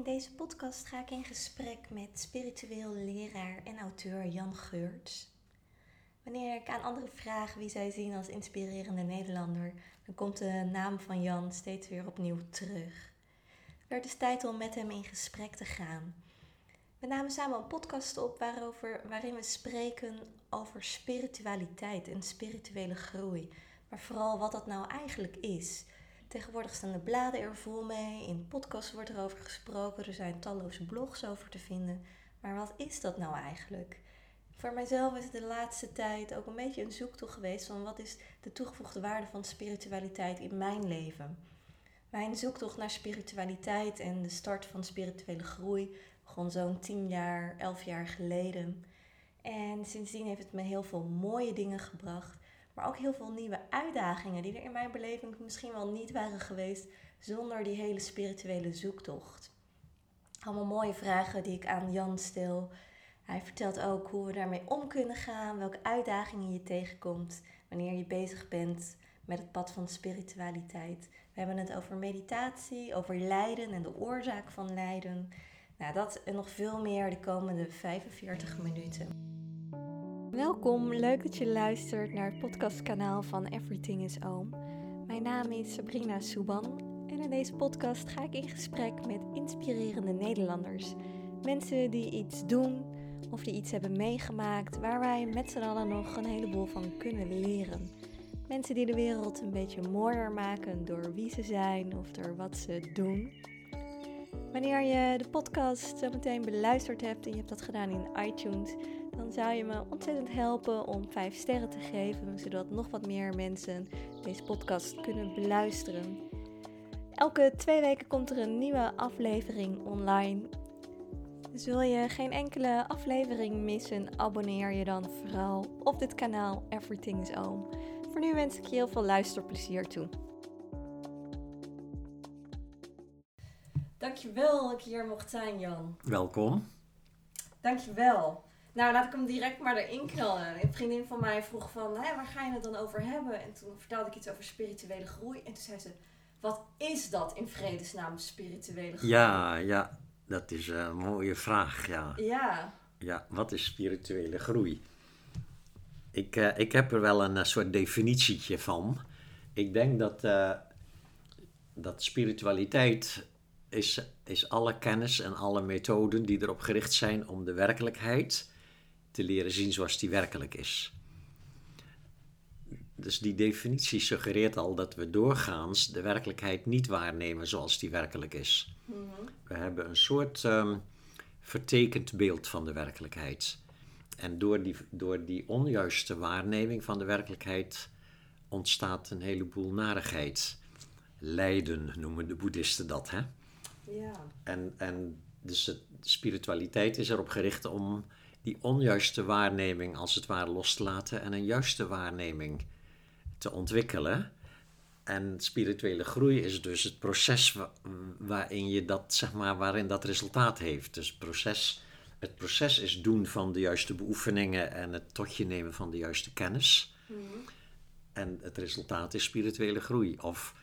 In deze podcast ga ik in gesprek met spiritueel leraar en auteur Jan Geurts. Wanneer ik aan anderen vraag wie zij zien als inspirerende Nederlander, dan komt de naam van Jan steeds weer opnieuw terug. Het werd dus tijd om met hem in gesprek te gaan. We namen samen een podcast op waarover, waarin we spreken over spiritualiteit en spirituele groei, maar vooral wat dat nou eigenlijk is. Tegenwoordig staan de bladen er vol mee, in podcasts wordt erover gesproken, er zijn talloze blogs over te vinden. Maar wat is dat nou eigenlijk? Voor mijzelf is het de laatste tijd ook een beetje een zoektocht geweest van wat is de toegevoegde waarde van spiritualiteit in mijn leven. Mijn zoektocht naar spiritualiteit en de start van spirituele groei begon zo'n 10 jaar, 11 jaar geleden. En sindsdien heeft het me heel veel mooie dingen gebracht. Maar ook heel veel nieuwe uitdagingen die er in mijn beleving misschien wel niet waren geweest zonder die hele spirituele zoektocht. Allemaal mooie vragen die ik aan Jan stel. Hij vertelt ook hoe we daarmee om kunnen gaan, welke uitdagingen je tegenkomt wanneer je bezig bent met het pad van spiritualiteit. We hebben het over meditatie, over lijden en de oorzaak van lijden. Nou, dat en nog veel meer de komende 45 minuten. Welkom, leuk dat je luistert naar het podcastkanaal van Everything is Oom. Mijn naam is Sabrina Souban en in deze podcast ga ik in gesprek met inspirerende Nederlanders. Mensen die iets doen of die iets hebben meegemaakt waar wij met z'n allen nog een heleboel van kunnen leren. Mensen die de wereld een beetje mooier maken door wie ze zijn of door wat ze doen. Wanneer je de podcast zo meteen beluisterd hebt en je hebt dat gedaan in iTunes, dan zou je me ontzettend helpen om 5 sterren te geven, zodat nog wat meer mensen deze podcast kunnen beluisteren. Elke twee weken komt er een nieuwe aflevering online. Dus wil je geen enkele aflevering missen, abonneer je dan vooral op dit kanaal Everything is Oom. Voor nu wens ik je heel veel luisterplezier toe. Dankjewel dat ik hier mocht zijn, Jan. Welkom. Dankjewel. Nou, laat ik hem direct maar erin knallen. Een vriendin van mij vroeg van, Hé, waar ga je het dan over hebben? En toen vertelde ik iets over spirituele groei. En toen zei ze, wat is dat in vredesnaam, spirituele groei? Ja, ja, dat is een mooie vraag, ja. Ja. Ja, wat is spirituele groei? Ik, uh, ik heb er wel een uh, soort definitietje van. Ik denk dat, uh, dat spiritualiteit is, is alle kennis en alle methoden die erop gericht zijn om de werkelijkheid te leren zien zoals die werkelijk is. Dus die definitie suggereert al dat we doorgaans de werkelijkheid niet waarnemen zoals die werkelijk is. Mhm. We hebben een soort um, vertekend beeld van de werkelijkheid. En door die, door die onjuiste waarneming van de werkelijkheid ontstaat een heleboel narigheid. Lijden noemen de boeddhisten dat, hè? Ja. En, en dus de spiritualiteit is erop gericht om die onjuiste waarneming als het ware los te laten en een juiste waarneming te ontwikkelen. En spirituele groei is dus het proces waarin je dat, zeg maar, waarin dat resultaat heeft. Dus het proces, het proces is doen van de juiste beoefeningen en het tot je nemen van de juiste kennis. Mhm. En het resultaat is spirituele groei. Of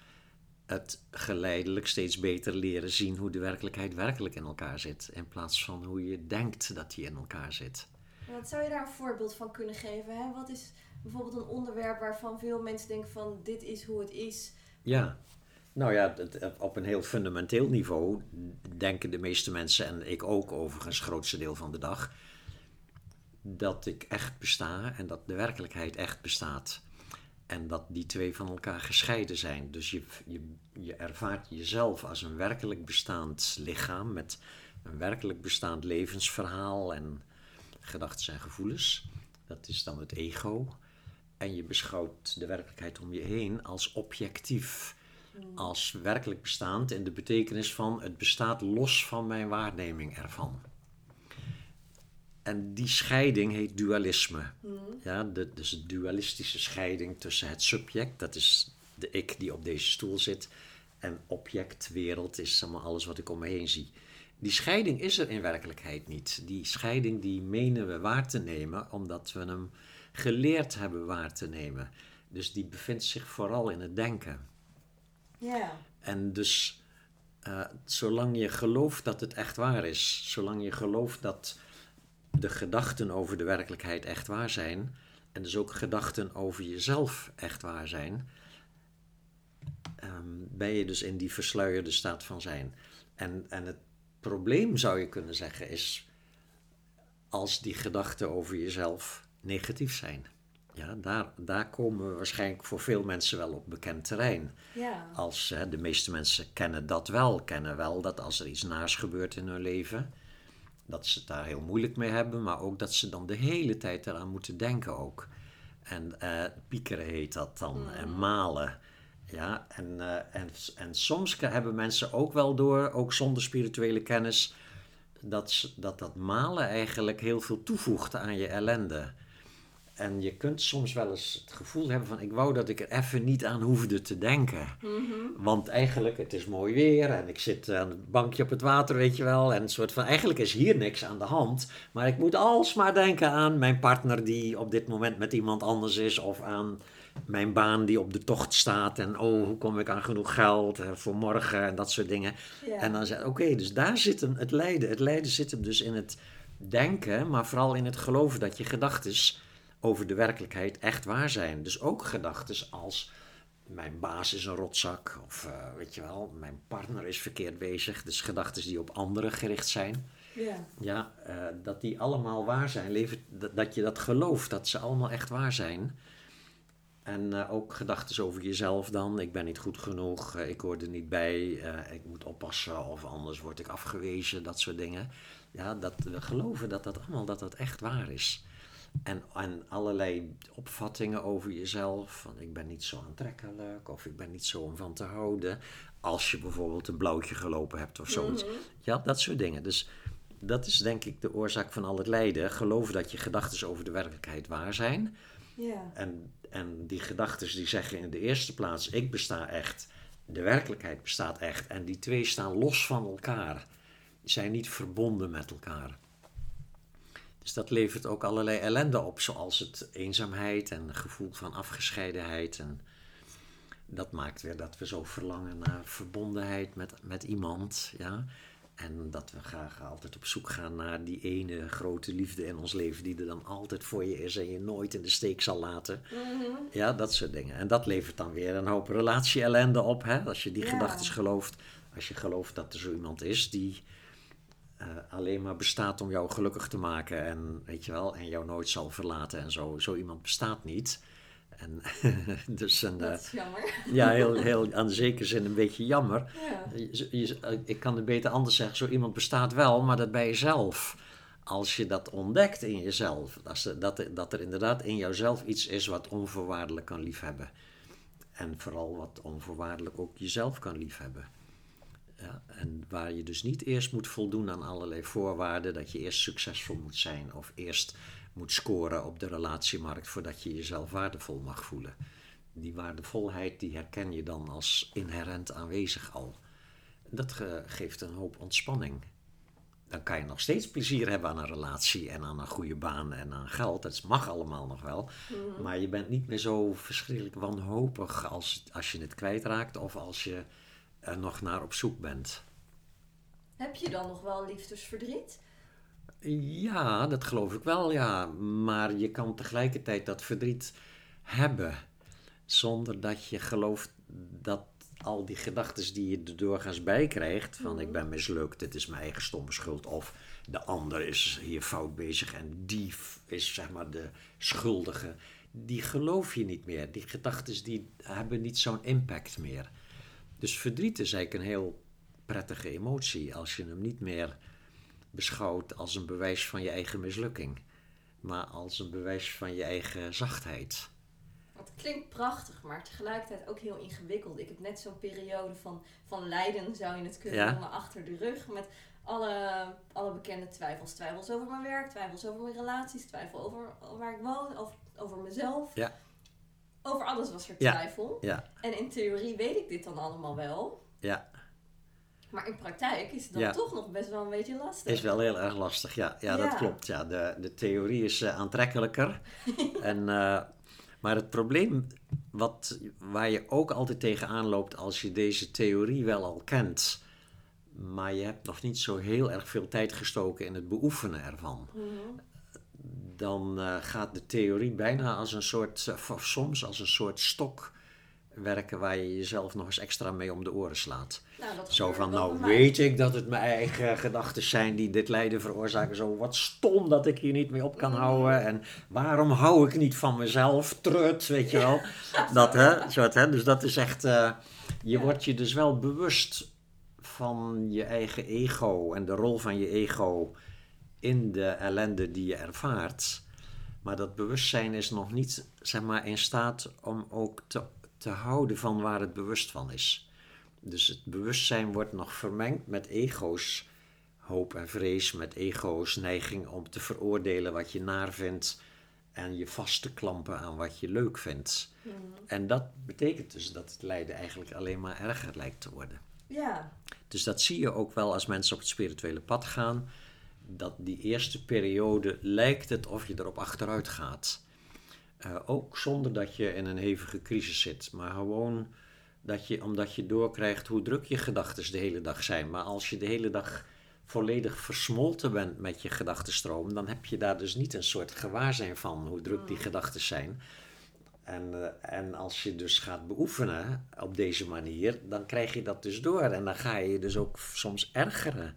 het geleidelijk steeds beter leren zien hoe de werkelijkheid werkelijk in elkaar zit. In plaats van hoe je denkt dat die in elkaar zit. Wat zou je daar een voorbeeld van kunnen geven? Hè? Wat is bijvoorbeeld een onderwerp waarvan veel mensen denken van dit is hoe het is? Ja, nou ja, op een heel fundamenteel niveau denken de meeste mensen, en ik ook overigens, het grootste deel van de dag, dat ik echt besta en dat de werkelijkheid echt bestaat. En dat die twee van elkaar gescheiden zijn. Dus je, je, je ervaart jezelf als een werkelijk bestaand lichaam met een werkelijk bestaand levensverhaal en gedachten en gevoelens. Dat is dan het ego. En je beschouwt de werkelijkheid om je heen als objectief. Als werkelijk bestaand in de betekenis van het bestaat los van mijn waarneming ervan. En die scheiding heet dualisme. Mhm. Ja, de, dus de dualistische scheiding tussen het subject, dat is de ik die op deze stoel zit, en object, wereld, is allemaal alles wat ik om me heen zie. Die scheiding is er in werkelijkheid niet. Die scheiding die menen we waar te nemen, omdat we hem geleerd hebben waar te nemen. Dus die bevindt zich vooral in het denken. Ja. En dus Uh, zolang je gelooft dat het echt waar is, zolang je gelooft dat de gedachten over de werkelijkheid echt waar zijn, en dus ook gedachten over jezelf echt waar zijn, um, ben je dus in die versluierde staat van zijn. En, en het probleem zou je kunnen zeggen is als die gedachten over jezelf negatief zijn. Ja, daar, daar komen we waarschijnlijk voor veel mensen wel op bekend terrein. Ja. Als, hè, de meeste mensen kennen dat wel, kennen wel dat als er iets naars gebeurt in hun leven, dat ze het daar heel moeilijk mee hebben, maar ook dat ze dan de hele tijd eraan moeten denken ook. En uh, piekeren heet dat dan, mm. en malen. Ja, en, uh, en, en soms hebben mensen ook wel door, ook zonder spirituele kennis, dat dat, dat malen eigenlijk heel veel toevoegt aan je ellende. En je kunt soms wel eens het gevoel hebben van ik wou dat ik er even niet aan hoefde te denken. Mhm. Want eigenlijk, het is mooi weer en ik zit aan het bankje op het water, weet je wel. En een soort van, eigenlijk is hier niks aan de hand. Maar ik moet alsmaar denken aan mijn partner die op dit moment met iemand anders is. Of aan mijn baan die op de tocht staat. En oh, hoe kom ik aan genoeg geld eh, voor morgen en dat soort dingen. En dan zeg ik, oké, dus daar zit hem het lijden. Het lijden zit hem dus in het denken, maar vooral in het geloven dat je gedachten over de werkelijkheid echt waar zijn. Dus ook gedachten als mijn baas is een rotzak of uh, weet je wel, mijn partner is verkeerd bezig. Dus gedachten die op anderen gericht zijn. Ja, ja uh, dat die allemaal waar zijn. Levert, dat, dat, je dat gelooft, dat ze allemaal echt waar zijn. En uh, ook gedachten over jezelf dan. Ik ben niet goed genoeg, ik hoor er niet bij, ik moet oppassen of anders word ik afgewezen, dat soort dingen. Ja, dat we geloven dat dat allemaal dat dat echt waar is. En, en allerlei opvattingen over jezelf. Van ik ben niet zo aantrekkelijk of ik ben niet zo om van te houden. Als je bijvoorbeeld een blauwtje gelopen hebt of zoiets. Mhm. Ja, dat soort dingen. Dus dat is denk ik de oorzaak van al het lijden. Geloof dat je gedachten over de werkelijkheid waar zijn. Ja. En, en die gedachten die zeggen in de eerste plaats: ik besta echt. De werkelijkheid bestaat echt. En die twee staan los van elkaar. Zijn niet verbonden met elkaar. Dus dat levert ook allerlei ellende op, zoals het eenzaamheid en gevoel van afgescheidenheid. En dat maakt weer dat we zo verlangen naar verbondenheid met, met iemand. Ja? En dat we graag altijd op zoek gaan naar die ene grote liefde in ons leven die er dan altijd voor je is en je nooit in de steek zal laten. Mhm. Ja, dat soort dingen. En dat levert dan weer een hoop relatie-ellende op, hè? als je die Ja. gedachten gelooft. Als je gelooft dat er zo iemand is die eh, alleen maar bestaat om jou gelukkig te maken en weet je wel, en jou nooit zal verlaten en zo. Zo iemand bestaat niet. En dus een, eh, Dat is jammer. ja, heel, heel aan de zekere zin een beetje jammer. Ja. Je- je- eh, ik kan het beter anders zeggen, zo iemand bestaat wel, maar dat bij jezelf. Als je dat ontdekt in jezelf, als dat, dat er inderdaad in jouzelf iets is wat onvoorwaardelijk kan liefhebben. En vooral wat onvoorwaardelijk ook jezelf kan liefhebben. Ja, en waar je dus niet eerst moet voldoen aan allerlei voorwaarden, dat je eerst succesvol moet zijn of eerst moet scoren op de relatiemarkt voordat je jezelf waardevol mag voelen. Die waardevolheid die herken je dan als inherent aanwezig al. Dat ge- geeft een hoop ontspanning. Dan kan je nog steeds plezier hebben aan een relatie en aan een goede baan en aan geld. Dat mag allemaal nog wel. Mhm. Maar je bent niet meer zo verschrikkelijk wanhopig als, als je het kwijtraakt of als je er nog naar op zoek bent. Heb je dan nog wel liefdesverdriet? Ja, dat geloof ik wel, ja. Maar je kan tegelijkertijd dat verdriet hebben zonder dat je gelooft dat al die gedachten die je er doorgaans bij krijgt, van ik ben mislukt, dit is mijn eigen stomme schuld, of de ander is hier fout bezig en die is zeg maar de schuldige, die geloof je niet meer. Die gedachten die hebben niet zo'n impact meer. Dus verdriet is eigenlijk een heel prettige emotie als je hem niet meer beschouwt als een bewijs van je eigen mislukking, maar als een bewijs van je eigen zachtheid. Het klinkt prachtig, maar tegelijkertijd ook heel ingewikkeld. Ik heb net zo'n periode van, van lijden, zou je het kunnen Ja. noemen, achter de rug. Met alle, alle bekende twijfels. Twijfels over mijn werk, twijfels over mijn relaties, twijfel over waar ik woon, over, over mezelf. Ja. Over alles was er twijfel. Ja, En in theorie weet ik dit dan allemaal wel. ja. Maar in praktijk is het dan Ja. toch nog best wel een beetje lastig. Is wel heel erg lastig, ja. Ja, dat klopt. Ja, de, de theorie is eh, aantrekkelijker. en, eh, maar het probleem wat, waar je ook altijd tegenaan loopt als je deze theorie wel al kent, maar je hebt nog niet zo heel erg veel tijd gestoken in het beoefenen ervan. Dan eh, gaat de theorie bijna als een soort, uh, soms als een soort stok werken waar je jezelf nog eens extra mee om de oren slaat. Nou, zo van, nou weet ik dat het mijn eigen gedachten zijn die dit lijden veroorzaken. Zo, wat stom dat ik hier niet mee op kan mm. houden. En waarom hou ik niet van mezelf? Trut, weet je wel. dat, hè, soort, hè. Dus dat is echt, uh, je wordt je dus wel bewust van je eigen ego en de rol van je ego in de ellende die je ervaart. Maar dat bewustzijn is nog niet zeg maar, in staat om ook te, te houden van waar het bewust van is. Dus het bewustzijn wordt nog vermengd met ego's hoop en vrees, met ego's neiging om te veroordelen wat je naar vindt en je vast te klampen aan wat je leuk vindt. Mhm. En dat betekent dus dat het lijden eigenlijk alleen maar erger lijkt te worden. Ja. Dus dat zie je ook wel als mensen op het spirituele pad gaan. Dat die eerste periode lijkt het of je erop achteruit gaat. Uh, ook zonder dat je in een hevige crisis zit. Maar gewoon dat je, omdat je doorkrijgt hoe druk je gedachten de hele dag zijn. Maar als je de hele dag volledig versmolten bent met je gedachtenstroom, dan heb je daar dus niet een soort gewaarzijn van hoe druk die mm. gedachten zijn. En, uh, en als je dus gaat beoefenen op deze manier, dan krijg je dat dus door. En dan ga je je dus ook soms ergeren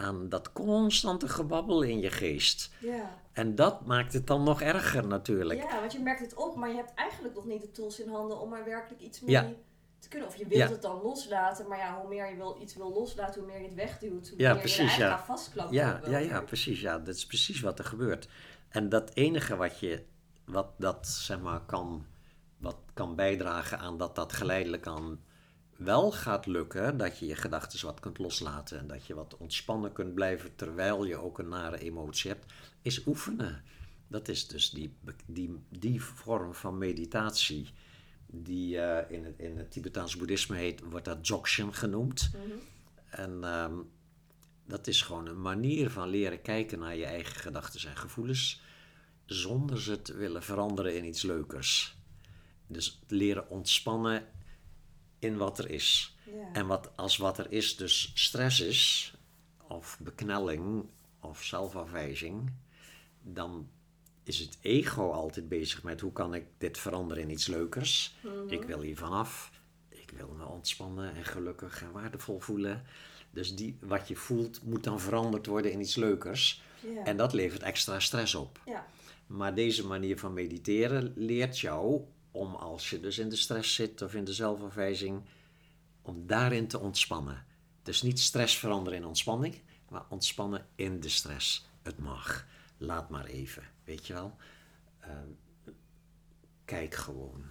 aan dat constante gebabbel in je geest. Ja. En dat maakt het dan nog erger natuurlijk. Ja, want je merkt het op, maar je hebt eigenlijk nog niet de tools in handen om er werkelijk iets mee te kunnen. Of je wilt het dan loslaten, maar ja, hoe meer je wil, iets wil loslaten, hoe meer je het wegduwt, hoe meer precies, je er eigenlijk ja. vastklapt. Ja, ja, ja, precies. Ja, dat is precies wat er gebeurt. En dat enige wat je wat dat zeg maar kan, wat kan bijdragen aan dat dat geleidelijk aan wel gaat lukken, dat je je gedachten wat kunt loslaten en dat je wat ontspannen kunt blijven terwijl je ook een nare emotie hebt, is oefenen. Dat is dus die, die, die vorm van meditatie die uh, in, het, in het Tibetaans boeddhisme heet, wordt dat Dzogchen genoemd. Mhm. En ehm, dat is gewoon een manier van leren kijken naar je eigen gedachten en gevoelens zonder ze te willen veranderen in iets leukers. Dus leren ontspannen in wat er is. En wat, als wat er is dus stress is, of beknelling, of zelfafwijzing, dan is het ego altijd bezig met hoe kan ik dit veranderen in iets leukers. Mhm. Ik wil hier vanaf. Ik wil me ontspannen en gelukkig en waardevol voelen. Dus die, wat je voelt moet dan veranderd worden in iets leukers. En dat levert extra stress op. Ja. Maar deze manier van mediteren leert jou om als je dus in de stress zit of in de zelfafwijzing, om daarin te ontspannen. Dus niet stress veranderen in ontspanning, maar ontspannen in de stress. Het mag. Laat maar even, weet je wel. Ehm, kijk gewoon.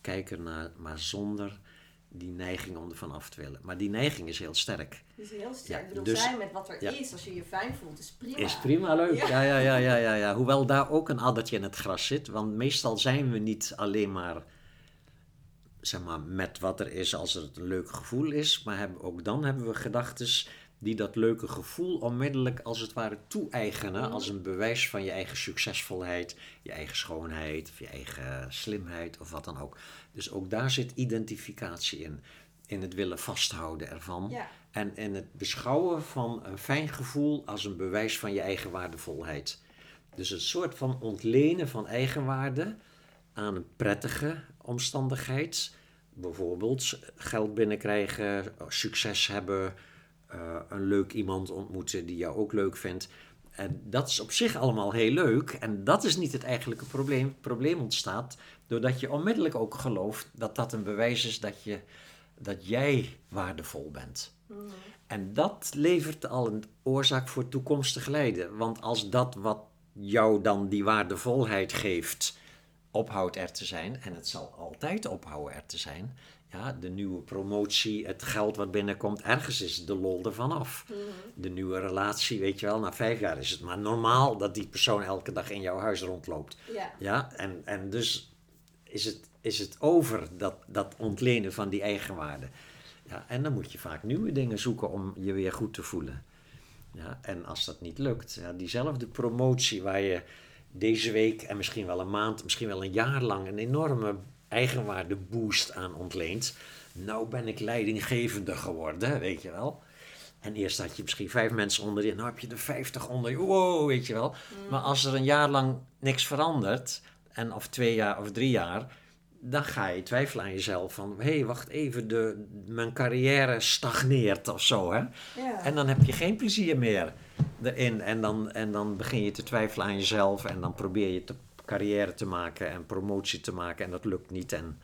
Kijk ernaar, maar zonder die neiging om ervan af te willen. Maar die neiging is heel sterk. Is heel sterk. Ja, ik bedoel, dus, zijn met wat er is, als je je fijn voelt, is prima. Is prima, leuk. Ja. Ja, ja, ja, ja, ja, Hoewel daar ook een addertje in het gras zit. Want meestal zijn we niet alleen maar, zeg maar, met wat er is als het een leuk gevoel is. Maar hebben, ook dan hebben we gedachten die dat leuke gevoel onmiddellijk als het ware toe-eigenen mhm. als een bewijs van je eigen succesvolheid, je eigen schoonheid, of je eigen slimheid of wat dan ook. Dus ook daar zit identificatie in, in het willen vasthouden ervan en in het beschouwen van een fijn gevoel als een bewijs van je eigen waardevolheid. Dus een soort van ontlenen van eigenwaarde aan een prettige omstandigheid. Bijvoorbeeld geld binnenkrijgen, succes hebben, een leuk iemand ontmoeten die jou ook leuk vindt. En dat is op zich allemaal heel leuk. En dat is niet het eigenlijke probleem. Het probleem ontstaat doordat je onmiddellijk ook gelooft dat dat een bewijs is dat, je, dat jij waardevol bent. Mm. En dat levert al een oorzaak voor toekomstig lijden. Want als dat wat jou dan die waardevolheid geeft, ophoudt er te zijn, en het zal altijd ophouden er te zijn, ja, de nieuwe promotie, het geld wat binnenkomt, ergens is de lol ervan af. Mhm. De nieuwe relatie, weet je wel, na vijf jaar is het maar normaal dat die persoon elke dag in jouw huis rondloopt. Ja. ja? En, en dus is het, is het over dat, dat ontlenen van die eigenwaarde. Ja, en dan moet je vaak nieuwe dingen zoeken om je weer goed te voelen. Ja, en als dat niet lukt, ja, diezelfde promotie waar je deze week en misschien wel een maand, misschien wel een jaar lang een enorme eigenwaarde boost aan ontleent. Nou ben ik leidinggevende geworden, weet je wel. En eerst had je misschien vijf mensen onder je, nou heb je er vijftig onder je, wow, weet je wel. Mm. Maar als er een jaar lang niks verandert, en of twee jaar of drie jaar, dan ga je twijfelen aan jezelf van, hé, hey, wacht even, de, mijn carrière stagneert of zo, hè. En dan heb je geen plezier meer erin. En dan, en dan begin je te twijfelen aan jezelf en dan probeer je te carrière te maken en promotie te maken en dat lukt niet. En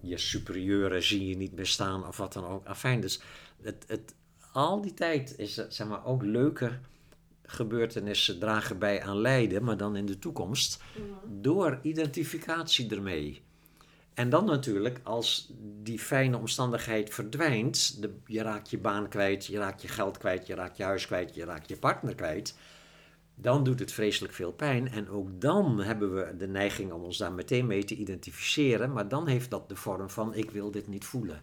je superieuren zie je niet meer staan of wat dan ook. Afijn, dus het, het, al die tijd is zeg maar, ook leuke gebeurtenissen dragen bij aan lijden, maar dan in de toekomst, door identificatie ermee. En dan natuurlijk, als die fijne omstandigheid verdwijnt, de, je raakt je baan kwijt, je raakt je geld kwijt, je raakt je huis kwijt, je raakt je partner kwijt, dan doet het vreselijk veel pijn. En ook dan hebben we de neiging om ons daar meteen mee te identificeren, maar dan heeft dat de vorm van ik wil dit niet voelen.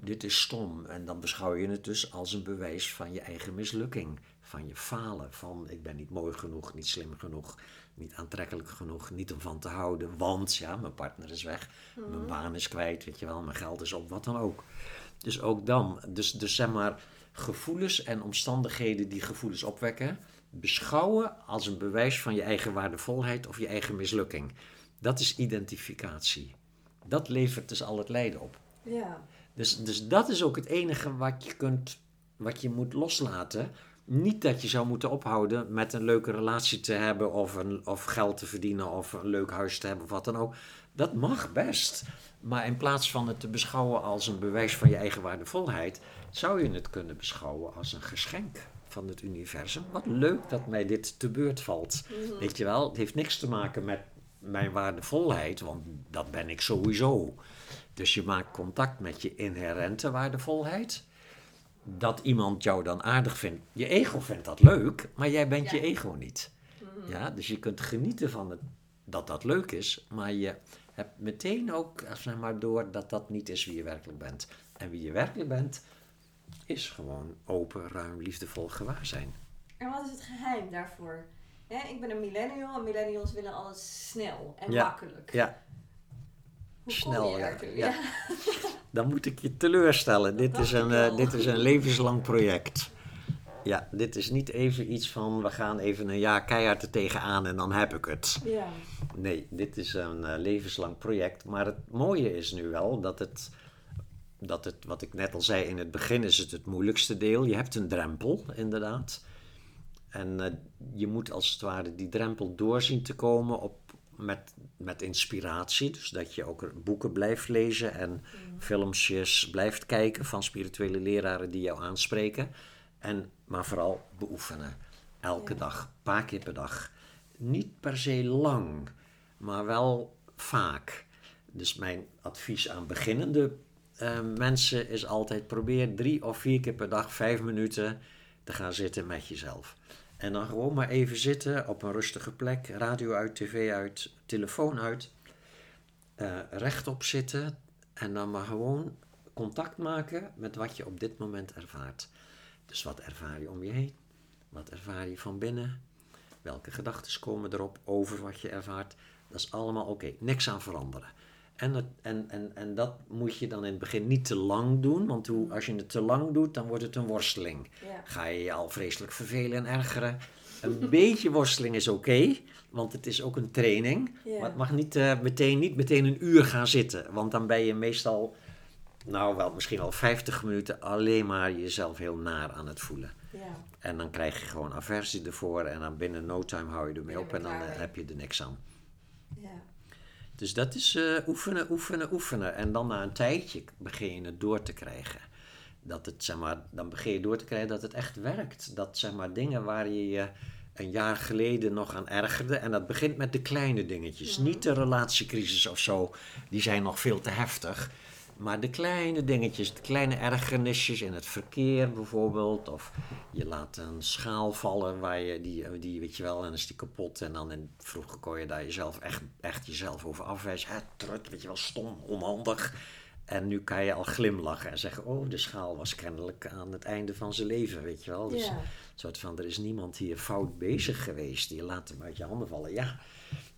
Dit is stom. En dan beschouw je het dus als een bewijs van je eigen mislukking, van je falen, van ik ben niet mooi genoeg, niet slim genoeg, niet aantrekkelijk genoeg, niet om van te houden, want ja, mijn partner is weg, mijn mhm. baan is kwijt, weet je wel, mijn geld is op, wat dan ook. Dus ook dan, dus, dus zeg maar, gevoelens en omstandigheden die gevoelens opwekken, beschouwen als een bewijs van je eigen waardevolheid of je eigen mislukking. Dat is identificatie. Dat levert dus al het lijden op. Ja. Dus, dus dat is ook het enige wat je, kunt, wat je moet loslaten niet dat je zou moeten ophouden met een leuke relatie te hebben of, een, of geld te verdienen of een leuk huis te hebben of wat dan ook. Dat mag best. Maar in plaats van het te beschouwen als een bewijs van je eigen waardevolheid, zou je het kunnen beschouwen als een geschenk van het universum. Wat leuk dat mij dit te beurt valt. Mhm. Weet je wel, het heeft niks te maken met mijn waardevolheid, want dat ben ik sowieso. Dus je maakt contact met je inherente waardevolheid dat iemand jou dan aardig vindt. Je ego vindt dat leuk, maar jij bent je ego niet. Mhm. Ja, dus je kunt genieten van het, dat dat leuk is, maar je hebt meteen ook zeg maar, door dat dat niet is wie je werkelijk bent. En wie je werkelijk bent, is gewoon open, ruim, liefdevol gewaarzijn. En wat is het geheim daarvoor? ik ben een millennial en millennials willen alles snel en makkelijk. Ja, snel. Ja. ja. Dan moet ik je teleurstellen. Dit is, een, uh, dit is een levenslang project. Ja, dit is niet even iets van we gaan even een jaar keihard er tegenaan en dan heb ik het. Ja. Nee, dit is een uh, levenslang project. Maar het mooie is nu wel dat het, dat het, wat ik net al zei in het begin, is het het moeilijkste deel. Je hebt een drempel, inderdaad. En uh, je moet als het ware die drempel doorzien te komen op met, met inspiratie. Dus dat je ook boeken blijft lezen en mm. filmpjes blijft kijken van spirituele leraren die jou aanspreken. En, maar vooral beoefenen. Elke dag, een paar keer per dag. Niet per se lang, maar wel vaak. Dus mijn advies aan beginnende uh, mensen is altijd probeer drie of vier keer per dag vijf minuten te gaan zitten met jezelf. En dan gewoon maar even zitten op een rustige plek, radio uit, tv uit, telefoon uit, uh, rechtop zitten en dan maar gewoon contact maken met wat je op dit moment ervaart. Dus wat ervaar je om je heen? Wat ervaar je van binnen? Welke gedachten komen erop over wat je ervaart? Dat is allemaal oké, niks aan veranderen. En, en, en, en dat moet je dan in het begin niet te lang doen, want hoe, als je het te lang doet, dan wordt het een worsteling. Ga je je al vreselijk vervelen en ergeren. Een beetje worsteling is oké, want het is ook een training. Maar het mag niet, uh, meteen, niet meteen een uur gaan zitten, want dan ben je meestal, nou wel, misschien al 50 minuten alleen maar jezelf heel naar aan het voelen. Ja. En dan krijg je gewoon aversie ervoor en dan binnen no time hou je ermee op en dan eh, heb je er niks aan. Dus dat is uh, oefenen, oefenen, oefenen. En dan na een tijdje begin je het door te krijgen. Dat het, zeg maar, dan begin je door te krijgen dat het echt werkt. Dat zeg maar dingen waar je je een jaar geleden nog aan ergerde. En dat begint met de kleine dingetjes. Niet de relatiecrisis of zo, die zijn nog veel te heftig. Maar de kleine dingetjes, de kleine ergernisjes in het verkeer bijvoorbeeld. Of je laat een schaal vallen waar je die, die weet je wel, en dan is die kapot. En dan in, vroeger kon je daar jezelf echt, echt jezelf over afwijzen. Hè, trut, weet je wel, stom, onhandig. En nu kan je al glimlachen en zeggen: Oh, de schaal was kennelijk aan het einde van zijn leven, weet je wel. Dus een soort van: er is niemand hier fout bezig geweest. Je laat hem uit je handen vallen. Ja,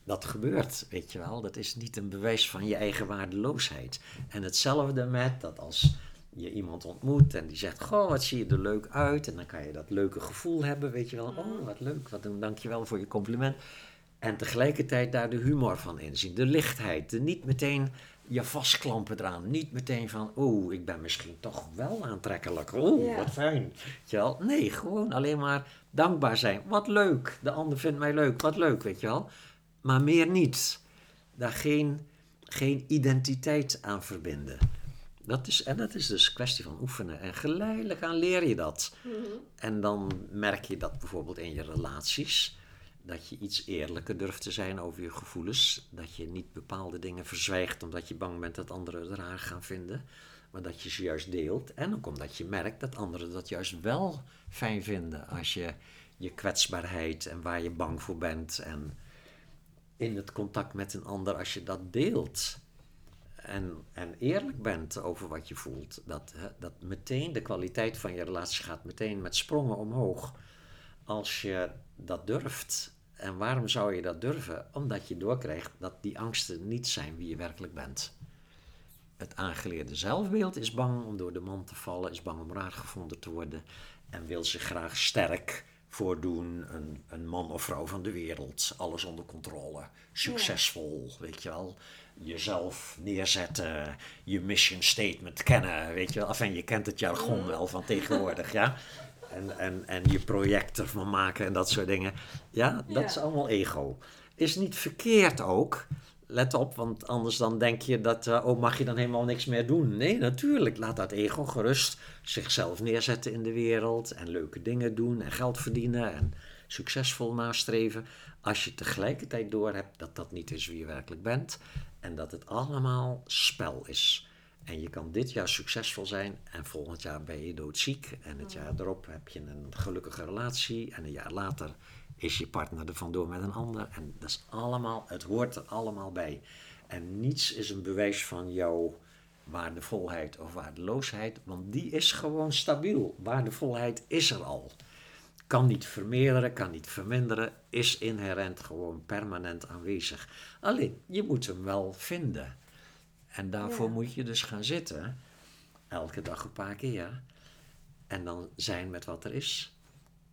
dat gebeurt, weet je wel. Dat is niet een bewijs van je eigen waardeloosheid. En hetzelfde met dat als je iemand ontmoet en die zegt, goh, wat zie je er leuk uit. En dan kan je dat leuke gevoel hebben, weet je wel. Oh, wat leuk, wat een dankjewel voor je compliment. En tegelijkertijd daar de humor van inzien, de lichtheid, de niet meteen je vastklampen eraan. Niet meteen van, oeh, ik ben misschien toch wel aantrekkelijk. Oeh, wat fijn. Weet je wel? Nee, gewoon alleen maar dankbaar zijn. Wat leuk. De ander vindt mij leuk. Wat leuk, weet je wel. Maar meer niet. Daar geen, geen identiteit aan verbinden. Dat is, en dat is dus een kwestie van oefenen. En geleidelijk aan leer je dat. Mhm. En dan merk je dat bijvoorbeeld in je relaties dat je iets eerlijker durft te zijn over je gevoelens. Dat je niet bepaalde dingen verzwijgt omdat je bang bent dat anderen het raar gaan vinden. Maar dat je ze juist deelt. En ook omdat je merkt dat anderen dat juist wel fijn vinden. Als je je kwetsbaarheid en waar je bang voor bent. En in het contact met een ander, als je dat deelt. En, en eerlijk bent over wat je voelt. Dat, dat meteen de kwaliteit van je relatie gaat meteen met sprongen omhoog. Als je dat durft. En waarom zou je dat durven? Omdat je doorkrijgt dat die angsten niet zijn wie je werkelijk bent. Het aangeleerde zelfbeeld is bang om door de man te vallen, is bang om raar gevonden te worden en wil zich graag sterk voordoen, een, een man of vrouw van de wereld, alles onder controle, succesvol, weet je wel. Jezelf neerzetten, je mission statement kennen, weet je wel. Enfin, je kent het jargon wel van tegenwoordig, ja en, en, en je project ervan maken en dat soort dingen. Ja, dat is allemaal ego. Is niet verkeerd ook. Let op, want anders dan denk je dat, uh, oh, mag je dan helemaal niks meer doen? Nee, natuurlijk. Laat dat ego gerust zichzelf neerzetten in de wereld en leuke dingen doen en geld verdienen en succesvol nastreven. Als je tegelijkertijd doorhebt dat dat niet is wie je werkelijk bent en dat het allemaal spel is. En je kan dit jaar succesvol zijn en volgend jaar ben je doodziek. En het jaar erop heb je een gelukkige relatie. En een jaar later is je partner er vandoor met een ander. En dat is allemaal, het hoort er allemaal bij. En niets is een bewijs van jouw waardevolheid of waardeloosheid, want die is gewoon stabiel. Waardevolheid is er al. Kan niet vermeerderen, kan niet verminderen, is inherent gewoon permanent aanwezig. Alleen, je moet hem wel vinden. En daarvoor moet je dus gaan zitten, elke dag een paar keer. En dan zijn met wat er is.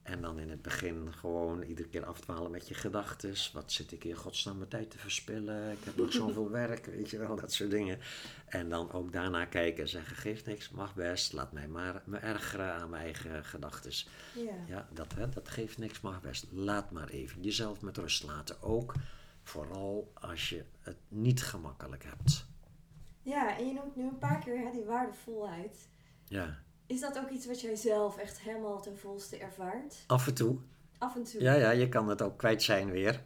En dan in het begin gewoon iedere keer afdwalen met je gedachten. Wat zit ik hier godsnaam mijn tijd te verspillen? Ik heb nog zoveel werk, weet je wel, dat soort dingen. En dan ook daarna kijken en zeggen, geeft niks, mag best. Laat mij maar me ergeren aan mijn eigen gedachten. Ja, ja dat, hè, dat geeft niks, mag best. Laat maar even jezelf met rust laten. Ook vooral als je het niet gemakkelijk hebt. Ja, en je noemt nu een paar keer hè, die waardevolheid. Ja. Is dat ook iets wat jij zelf echt helemaal ten volste ervaart? Af en toe. Af en toe. Ja, ja, je kan het ook kwijt zijn weer.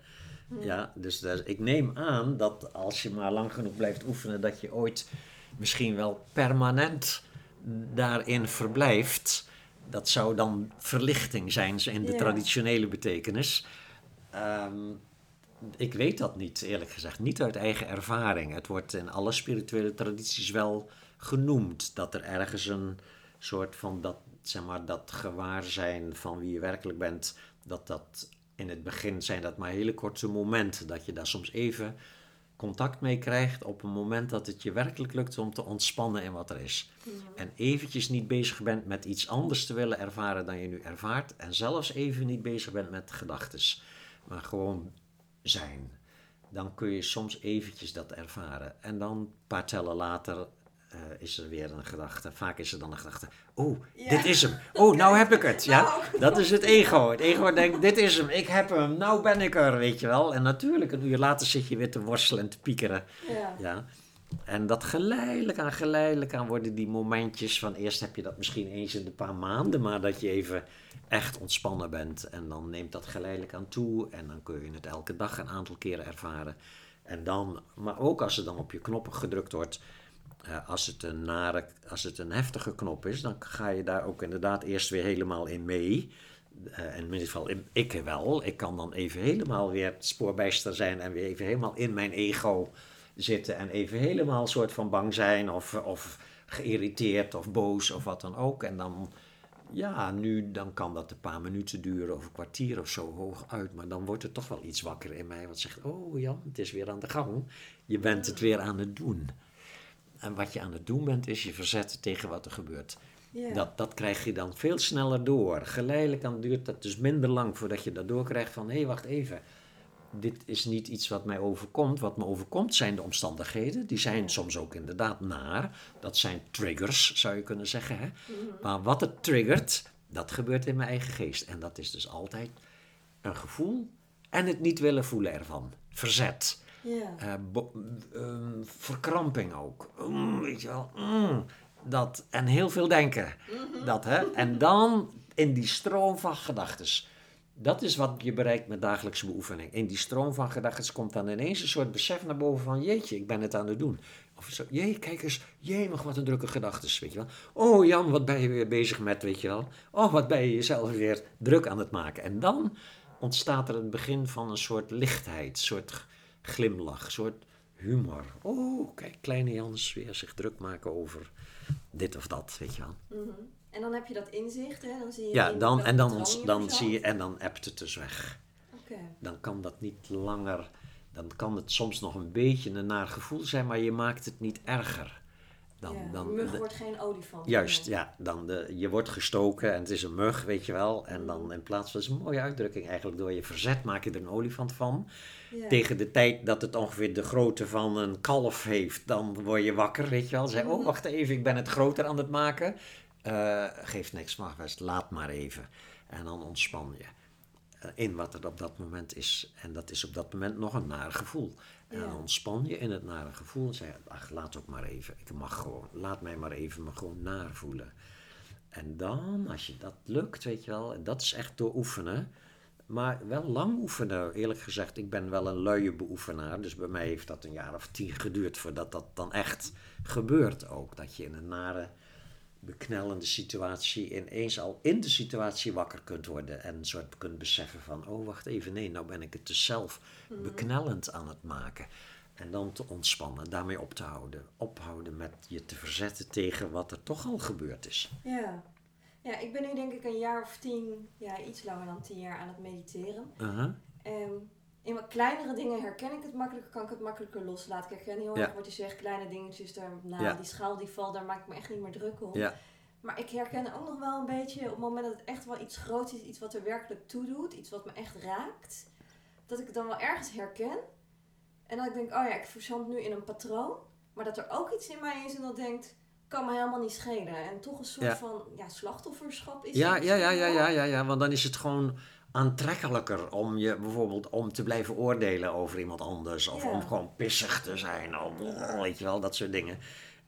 Hm. Ja, dus, ik neem aan dat als je maar lang genoeg blijft oefenen, dat je ooit misschien wel permanent daarin verblijft. Dat zou dan verlichting zijn in de traditionele betekenis. Um, ik weet dat niet, eerlijk gezegd. Niet uit eigen ervaring. Het wordt in alle spirituele tradities wel genoemd dat er ergens een soort van dat, zeg maar, dat gewaarzijn van wie je werkelijk bent, dat dat in het begin zijn dat maar hele korte momenten, dat je daar soms even contact mee krijgt op een moment dat het je werkelijk lukt om te ontspannen in wat er is. En eventjes niet bezig bent met iets anders te willen ervaren dan je nu ervaart en zelfs even niet bezig bent met gedachten, maar gewoon zijn, dan kun je soms eventjes dat ervaren. En dan een paar tellen later uh, is er weer een gedachte. Vaak is er dan een gedachte. Oh, dit is hem. Oh, nou heb ik het. Ja, nou. dat is het ego. Het ego denkt, dit is hem. Ik heb hem. Nou ben ik er, weet je wel. En natuurlijk, een uur later zit je weer te worstelen en te piekeren. Ja. ja. En dat geleidelijk aan, geleidelijk aan worden die momentjes van eerst heb je dat misschien eens in een paar maanden, maar dat je even echt ontspannen bent. En dan neemt dat geleidelijk aan toe en dan kun je het elke dag een aantal keren ervaren. En dan, maar ook als er dan op je knoppen gedrukt wordt, uh, als, het een nare, als het een heftige knop is, dan ga je daar ook inderdaad eerst weer helemaal in mee. Uh, in ieder geval ik wel. Ik kan dan even helemaal weer spoorbijster zijn en weer even helemaal in mijn ego zitten en even helemaal soort van bang zijn of, of geïrriteerd of boos of wat dan ook. En dan, ja, nu dan kan dat een paar minuten duren of een kwartier of zo hoog uit. Maar dan wordt er toch wel iets wakker in mij wat zegt, oh Jan, het is weer aan de gang. Je bent het weer aan het doen. En wat je aan het doen bent, is je verzetten tegen wat er gebeurt. Dat, dat krijg je dan veel sneller door. Geleidelijk dan duurt dat dus minder lang voordat je dat doorkrijgt van... hé, hey, wacht even, dit is niet iets wat mij overkomt. Wat me overkomt zijn de omstandigheden. Die zijn soms ook inderdaad naar. Dat zijn triggers, zou je kunnen zeggen. Hè? Mhm. Maar wat het triggert, dat gebeurt in mijn eigen geest. En dat is dus altijd een gevoel en het niet willen voelen ervan. Verzet. Uh, verkramping ook. Mm, weet je wel. Mm, dat, en heel veel denken. Mhm. Dat, hè? En dan in die stroom van gedachten. Dat is wat je bereikt met dagelijkse beoefening. In die stroom van gedachten komt dan ineens een soort besef naar boven van... jeetje, ik ben het aan het doen. Of zo, jee, kijk eens, jee, nog wat een drukke gedachten, weet je wel. Oh Jan, wat ben je weer bezig met, weet je wel. Oh, wat ben je jezelf weer druk aan het maken. En dan ontstaat er het begin van een soort lichtheid, een soort glimlach, een soort humor. Oh, kijk, kleine Jans weer zich druk maken over dit of dat, weet je wel. Mhm. En dan heb je dat inzicht, hè? Dan zie je ja, dan, en dan, ons, dan zie je, en dan appt het dus weg. Okay. Dan kan dat niet langer, dan kan het soms nog een beetje een naar gevoel zijn, maar je maakt het niet erger. Dan, ja, dan, mug wordt geen olifant. Juist, ja. Dan de, je wordt gestoken en het is een mug, weet je wel. En dan mm. in plaats van, dat is een mooie uitdrukking eigenlijk, door je verzet maak je er een olifant van. Tegen de tijd dat het ongeveer de grootte van een kalf heeft, dan word je wakker, weet je wel. Zeg, oh mm. wacht even, ik ben het groter aan het maken. Uh, geeft niks, maar best, laat maar even. En dan ontspan je uh, in wat er op dat moment is. En dat is op dat moment nog een naar gevoel. En dan ontspan je in het nare gevoel en zeg ach, laat ook maar even. Ik mag gewoon, laat mij maar even me gewoon naar voelen. En dan, als je dat lukt, weet je wel, en dat is echt door oefenen. Maar wel lang oefenen, eerlijk gezegd. Ik ben wel een luie beoefenaar. Dus bij mij heeft dat een jaar of tien geduurd voordat dat dan echt gebeurt ook. Dat je in een nare beknellende situatie ineens al in de situatie wakker kunt worden en soort kunt beseffen van, oh wacht even, nee, nou ben ik het dus zelf mhm. beknellend aan het maken. En dan te ontspannen, daarmee op te houden. Ophouden met je te verzetten tegen wat er toch al gebeurd is. Ja. Ja, ik ben nu denk ik een jaar of tien, ja, iets langer dan tien jaar aan het mediteren. Uh in wat kleinere dingen herken ik het makkelijker, kan ik het makkelijker loslaten. Ik herken heel erg wat je zegt, kleine dingetjes, daar, nou, die schaal die valt, daar maak ik me echt niet meer druk om. Ja. Maar ik herken ook nog wel een beetje, op het moment dat het echt wel iets groots is, iets wat er werkelijk toe doet, iets wat me echt raakt, dat ik het dan wel ergens herken. En dat ik denk, oh ja, ik verzand nu in een patroon, maar dat er ook iets in mij is en dat denkt, kan me helemaal niet schelen. En toch een soort van ja, slachtofferschap is ja, ja, ja, ja, ja, ja, ja, want dan is het gewoon aantrekkelijker om je bijvoorbeeld om te blijven oordelen over iemand anders. Of om gewoon pissig te zijn. Of, weet je wel, dat soort dingen.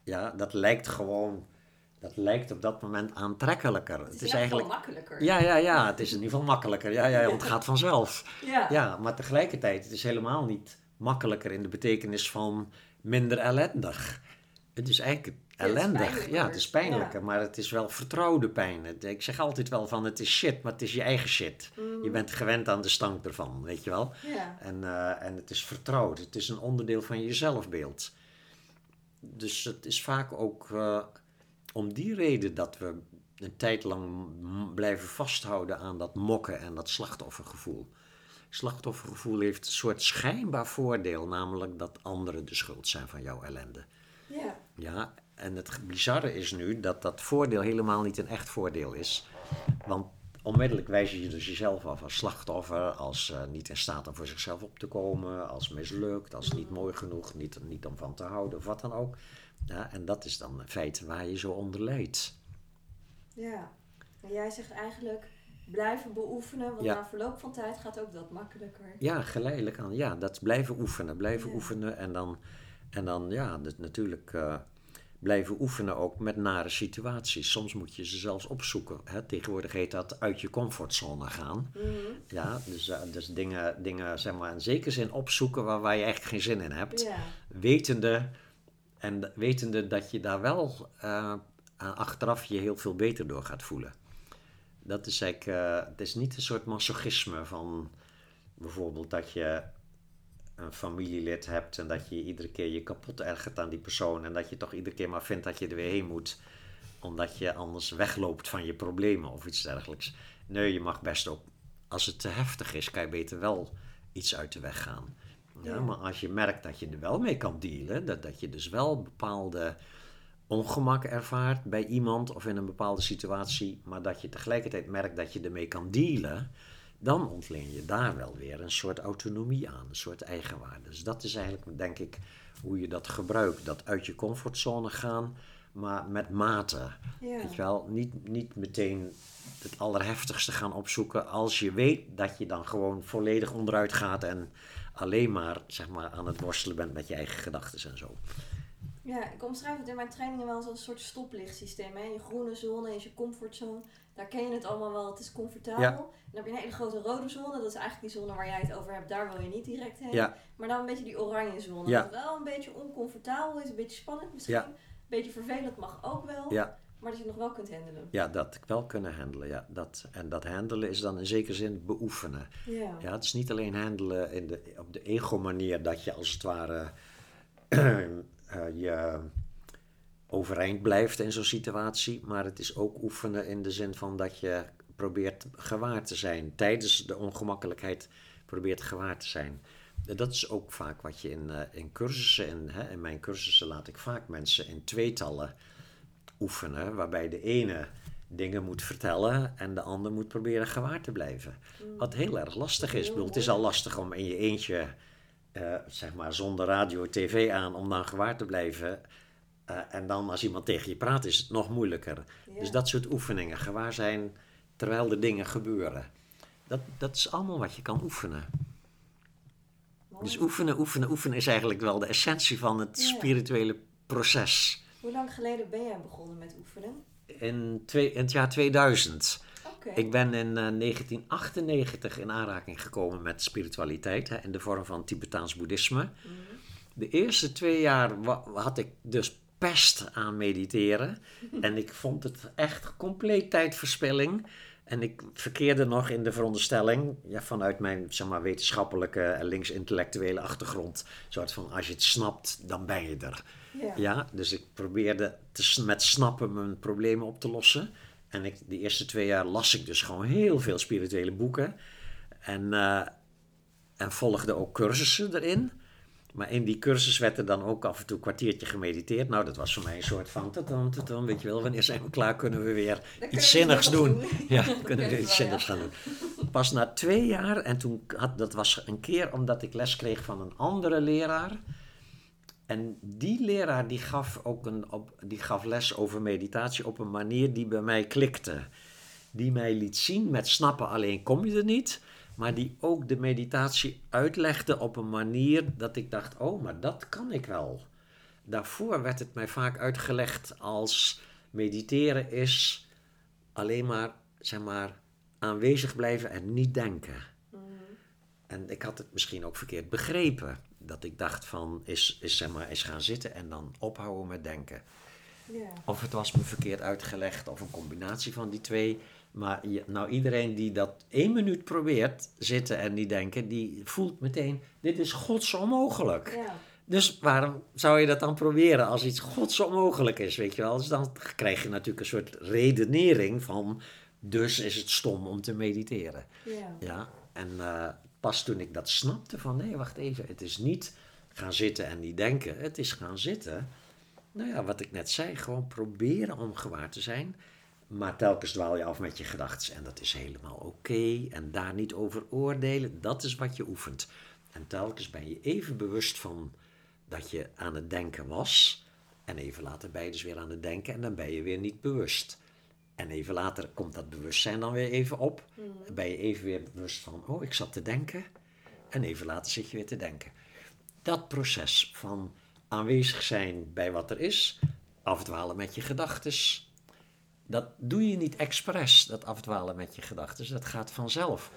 Ja, dat lijkt gewoon. Dat lijkt op dat moment aantrekkelijker. Het is, het is eigenlijk makkelijker. Ja, ja, ja. Het is in ieder geval makkelijker. Ja, ja, want het gaat vanzelf. Ja. ja, maar tegelijkertijd, het is helemaal niet makkelijker in de betekenis van minder ellendig. Het is eigenlijk ellendig. Ja, het is pijnlijker, maar het is wel vertrouwde pijn. Ik zeg altijd wel van het is shit, maar het is je eigen shit. Je mm. bent gewend aan de stank ervan, weet je wel. Ja. En, uh, en het is vertrouwd. Het is een onderdeel van je zelfbeeld. Dus het is vaak ook uh, om die reden dat we een tijd lang blijven vasthouden aan dat mokken en dat slachtoffergevoel. Slachtoffergevoel heeft een soort schijnbaar voordeel, namelijk dat anderen de schuld zijn van jouw ellende. Ja. Ja, en het bizarre is nu dat dat voordeel helemaal niet een echt voordeel is. Want onmiddellijk wijs je dus jezelf af als slachtoffer, als uh, niet in staat om voor zichzelf op te komen, als mislukt, als niet mooi genoeg, niet, niet om van te houden of wat dan ook. Ja, en dat is dan een feit waar je zo onder leidt. Ja, en jij zegt eigenlijk blijven beoefenen, want na verloop van tijd gaat ook dat makkelijker. Ja, geleidelijk aan. Ja, dat blijven oefenen, blijven oefenen en dan, en dan ja, dat natuurlijk... Uh, blijven oefenen ook met nare situaties. Soms moet je ze zelfs opzoeken. Hè? Tegenwoordig heet dat uit je comfortzone gaan. Mhm. Ja, dus, uh, dus dingen, dingen zeg maar, in zekere zin opzoeken waar, waar je echt geen zin in hebt. Wetende, en wetende dat je daar wel uh, achteraf je heel veel beter door gaat voelen. Dat is eigenlijk, uh, het is niet een soort masochisme van bijvoorbeeld dat je een familielid hebt en dat je iedere keer je kapot ergert aan die persoon en dat je toch iedere keer maar vindt dat je er weer heen moet omdat je anders wegloopt van je problemen of iets dergelijks. Nee, je mag best ook, als het te heftig is, kan je beter wel iets uit de weg gaan. Ja, Maar als je merkt dat je er wel mee kan dealen, dat, dat je dus wel bepaalde ongemak ervaart bij iemand of in een bepaalde situatie, maar dat je tegelijkertijd merkt dat je ermee kan dealen, dan ontleen je daar wel weer een soort autonomie aan, een soort eigenwaarde. Dus dat is eigenlijk, denk ik, hoe je dat gebruikt. Dat uit je comfortzone gaan, maar met mate. Ja. Weet je wel, niet, niet meteen het allerheftigste gaan opzoeken als je weet dat je dan gewoon volledig onderuit gaat en alleen maar, zeg maar aan het worstelen bent met je eigen gedachten en zo. Ja, ik omschrijf het in mijn trainingen wel als een soort stoplichtsysteem. Hè? Je groene zone is je comfortzone. Daar ken je het allemaal wel, het is comfortabel. Ja. Dan heb je een hele grote rode zone, dat is eigenlijk die zone waar jij het over hebt. Daar wil je niet direct heen. Ja. Maar dan een beetje die oranje zone. Ja. Dat wel een beetje oncomfortabel is, een beetje spannend misschien. Een beetje vervelend mag ook wel. Maar dat je nog wel kunt handelen. Ja, dat wel kunnen handelen. Ja. Dat, en dat handelen is dan in zekere zin beoefenen. Ja. Ja, het is niet alleen handelen in de, op de ego-manier dat je als het ware je overeind blijft in zo'n situatie. Maar het is ook oefenen in de zin van dat je probeert gewaar te zijn. Tijdens de ongemakkelijkheid probeert gewaar te zijn. Dat is ook vaak wat je in, uh, in cursussen, in, hè, in mijn cursussen laat ik vaak mensen in tweetallen oefenen, waarbij de ene dingen moet vertellen en de ander moet proberen gewaar te blijven. Mm. Wat heel erg lastig is. bedoel, het is al lastig om in je eentje uh, zeg maar zonder radio, tv aan, om dan gewaar te blijven. Uh, en dan als iemand tegen je praat, is het nog moeilijker. Dus dat soort oefeningen, gewaar zijn terwijl de dingen gebeuren. Dat, dat is allemaal wat je kan oefenen. Dus oefenen, oefenen, oefenen is eigenlijk wel de essentie van het spirituele proces. Hoe lang geleden ben jij begonnen met oefenen? In, twee, in het jaar 2000. Ik ben in 1998 eh, in aanraking gekomen met spiritualiteit hè, in de vorm van Tibetaans boeddhisme. Mhm. De eerste twee jaar had ik dus pest aan mediteren. en ik vond het echt compleet tijdverspilling. En ik verkeerde nog in de veronderstelling, ja, vanuit mijn zeg maar, wetenschappelijke en links-intellectuele achtergrond, soort van als je het snapt, dan ben je er. Ja. ja dus ik probeerde te, met snappen mijn problemen op te lossen. En ik, die eerste twee jaar las ik dus gewoon heel veel spirituele boeken. En, uh, en volgde ook cursussen erin. Maar in die cursus werd er dan ook af en toe een kwartiertje gemediteerd. Nou, dat was voor mij een soort van... Tatam, weet je wel, wanneer zijn we klaar, kunnen we weer iets zinnigs doen. Ja, kunnen we weer iets zinnigs gaan doen. Pas na twee jaar, en toen had, dat was een keer omdat ik les kreeg van een andere leraar... En die leraar die gaf ook een, op, die gaf les over meditatie op een manier die bij mij klikte. Die mij liet zien, met snappen alleen kom je er niet, maar die ook de meditatie uitlegde op een manier dat ik dacht, oh, maar dat kan ik wel. Daarvoor werd het mij vaak uitgelegd als mediteren is alleen maar, zeg maar, aanwezig blijven en niet denken. Mhm. En ik had het misschien ook verkeerd begrepen dat ik dacht van, is, is, zeg maar, is gaan zitten en dan ophouden met denken. Of het was me verkeerd uitgelegd, of een combinatie van die twee. Maar je, nou, iedereen die dat één minuut probeert, zitten en niet denken, die voelt meteen, dit is gods onmogelijk. Dus waarom zou je dat dan proberen als iets gods onmogelijk is, weet je wel? Dus dan krijg je natuurlijk een soort redenering van, dus is het stom om te mediteren. Ja. ja? En uh, pas toen ik dat snapte van nee, wacht even, het is niet gaan zitten en niet denken, het is gaan zitten. Nou ja, wat ik net zei, gewoon proberen om gewaar te zijn. Maar telkens dwaal je af met je gedachten en dat is helemaal oké. En daar niet over oordelen, dat is wat je oefent. En telkens ben je even bewust van dat je aan het denken was. En even later ben je dus weer aan het denken en dan ben je weer niet bewust. En even later komt dat bewustzijn dan weer even op. Mm. Ben je even weer bewust van, oh, ik zat te denken. En even later zit je weer te denken. Dat proces van aanwezig zijn bij wat er is, afdwalen met je gedachten, dat doe je niet expres, dat afdwalen met je gedachten. Dat gaat vanzelf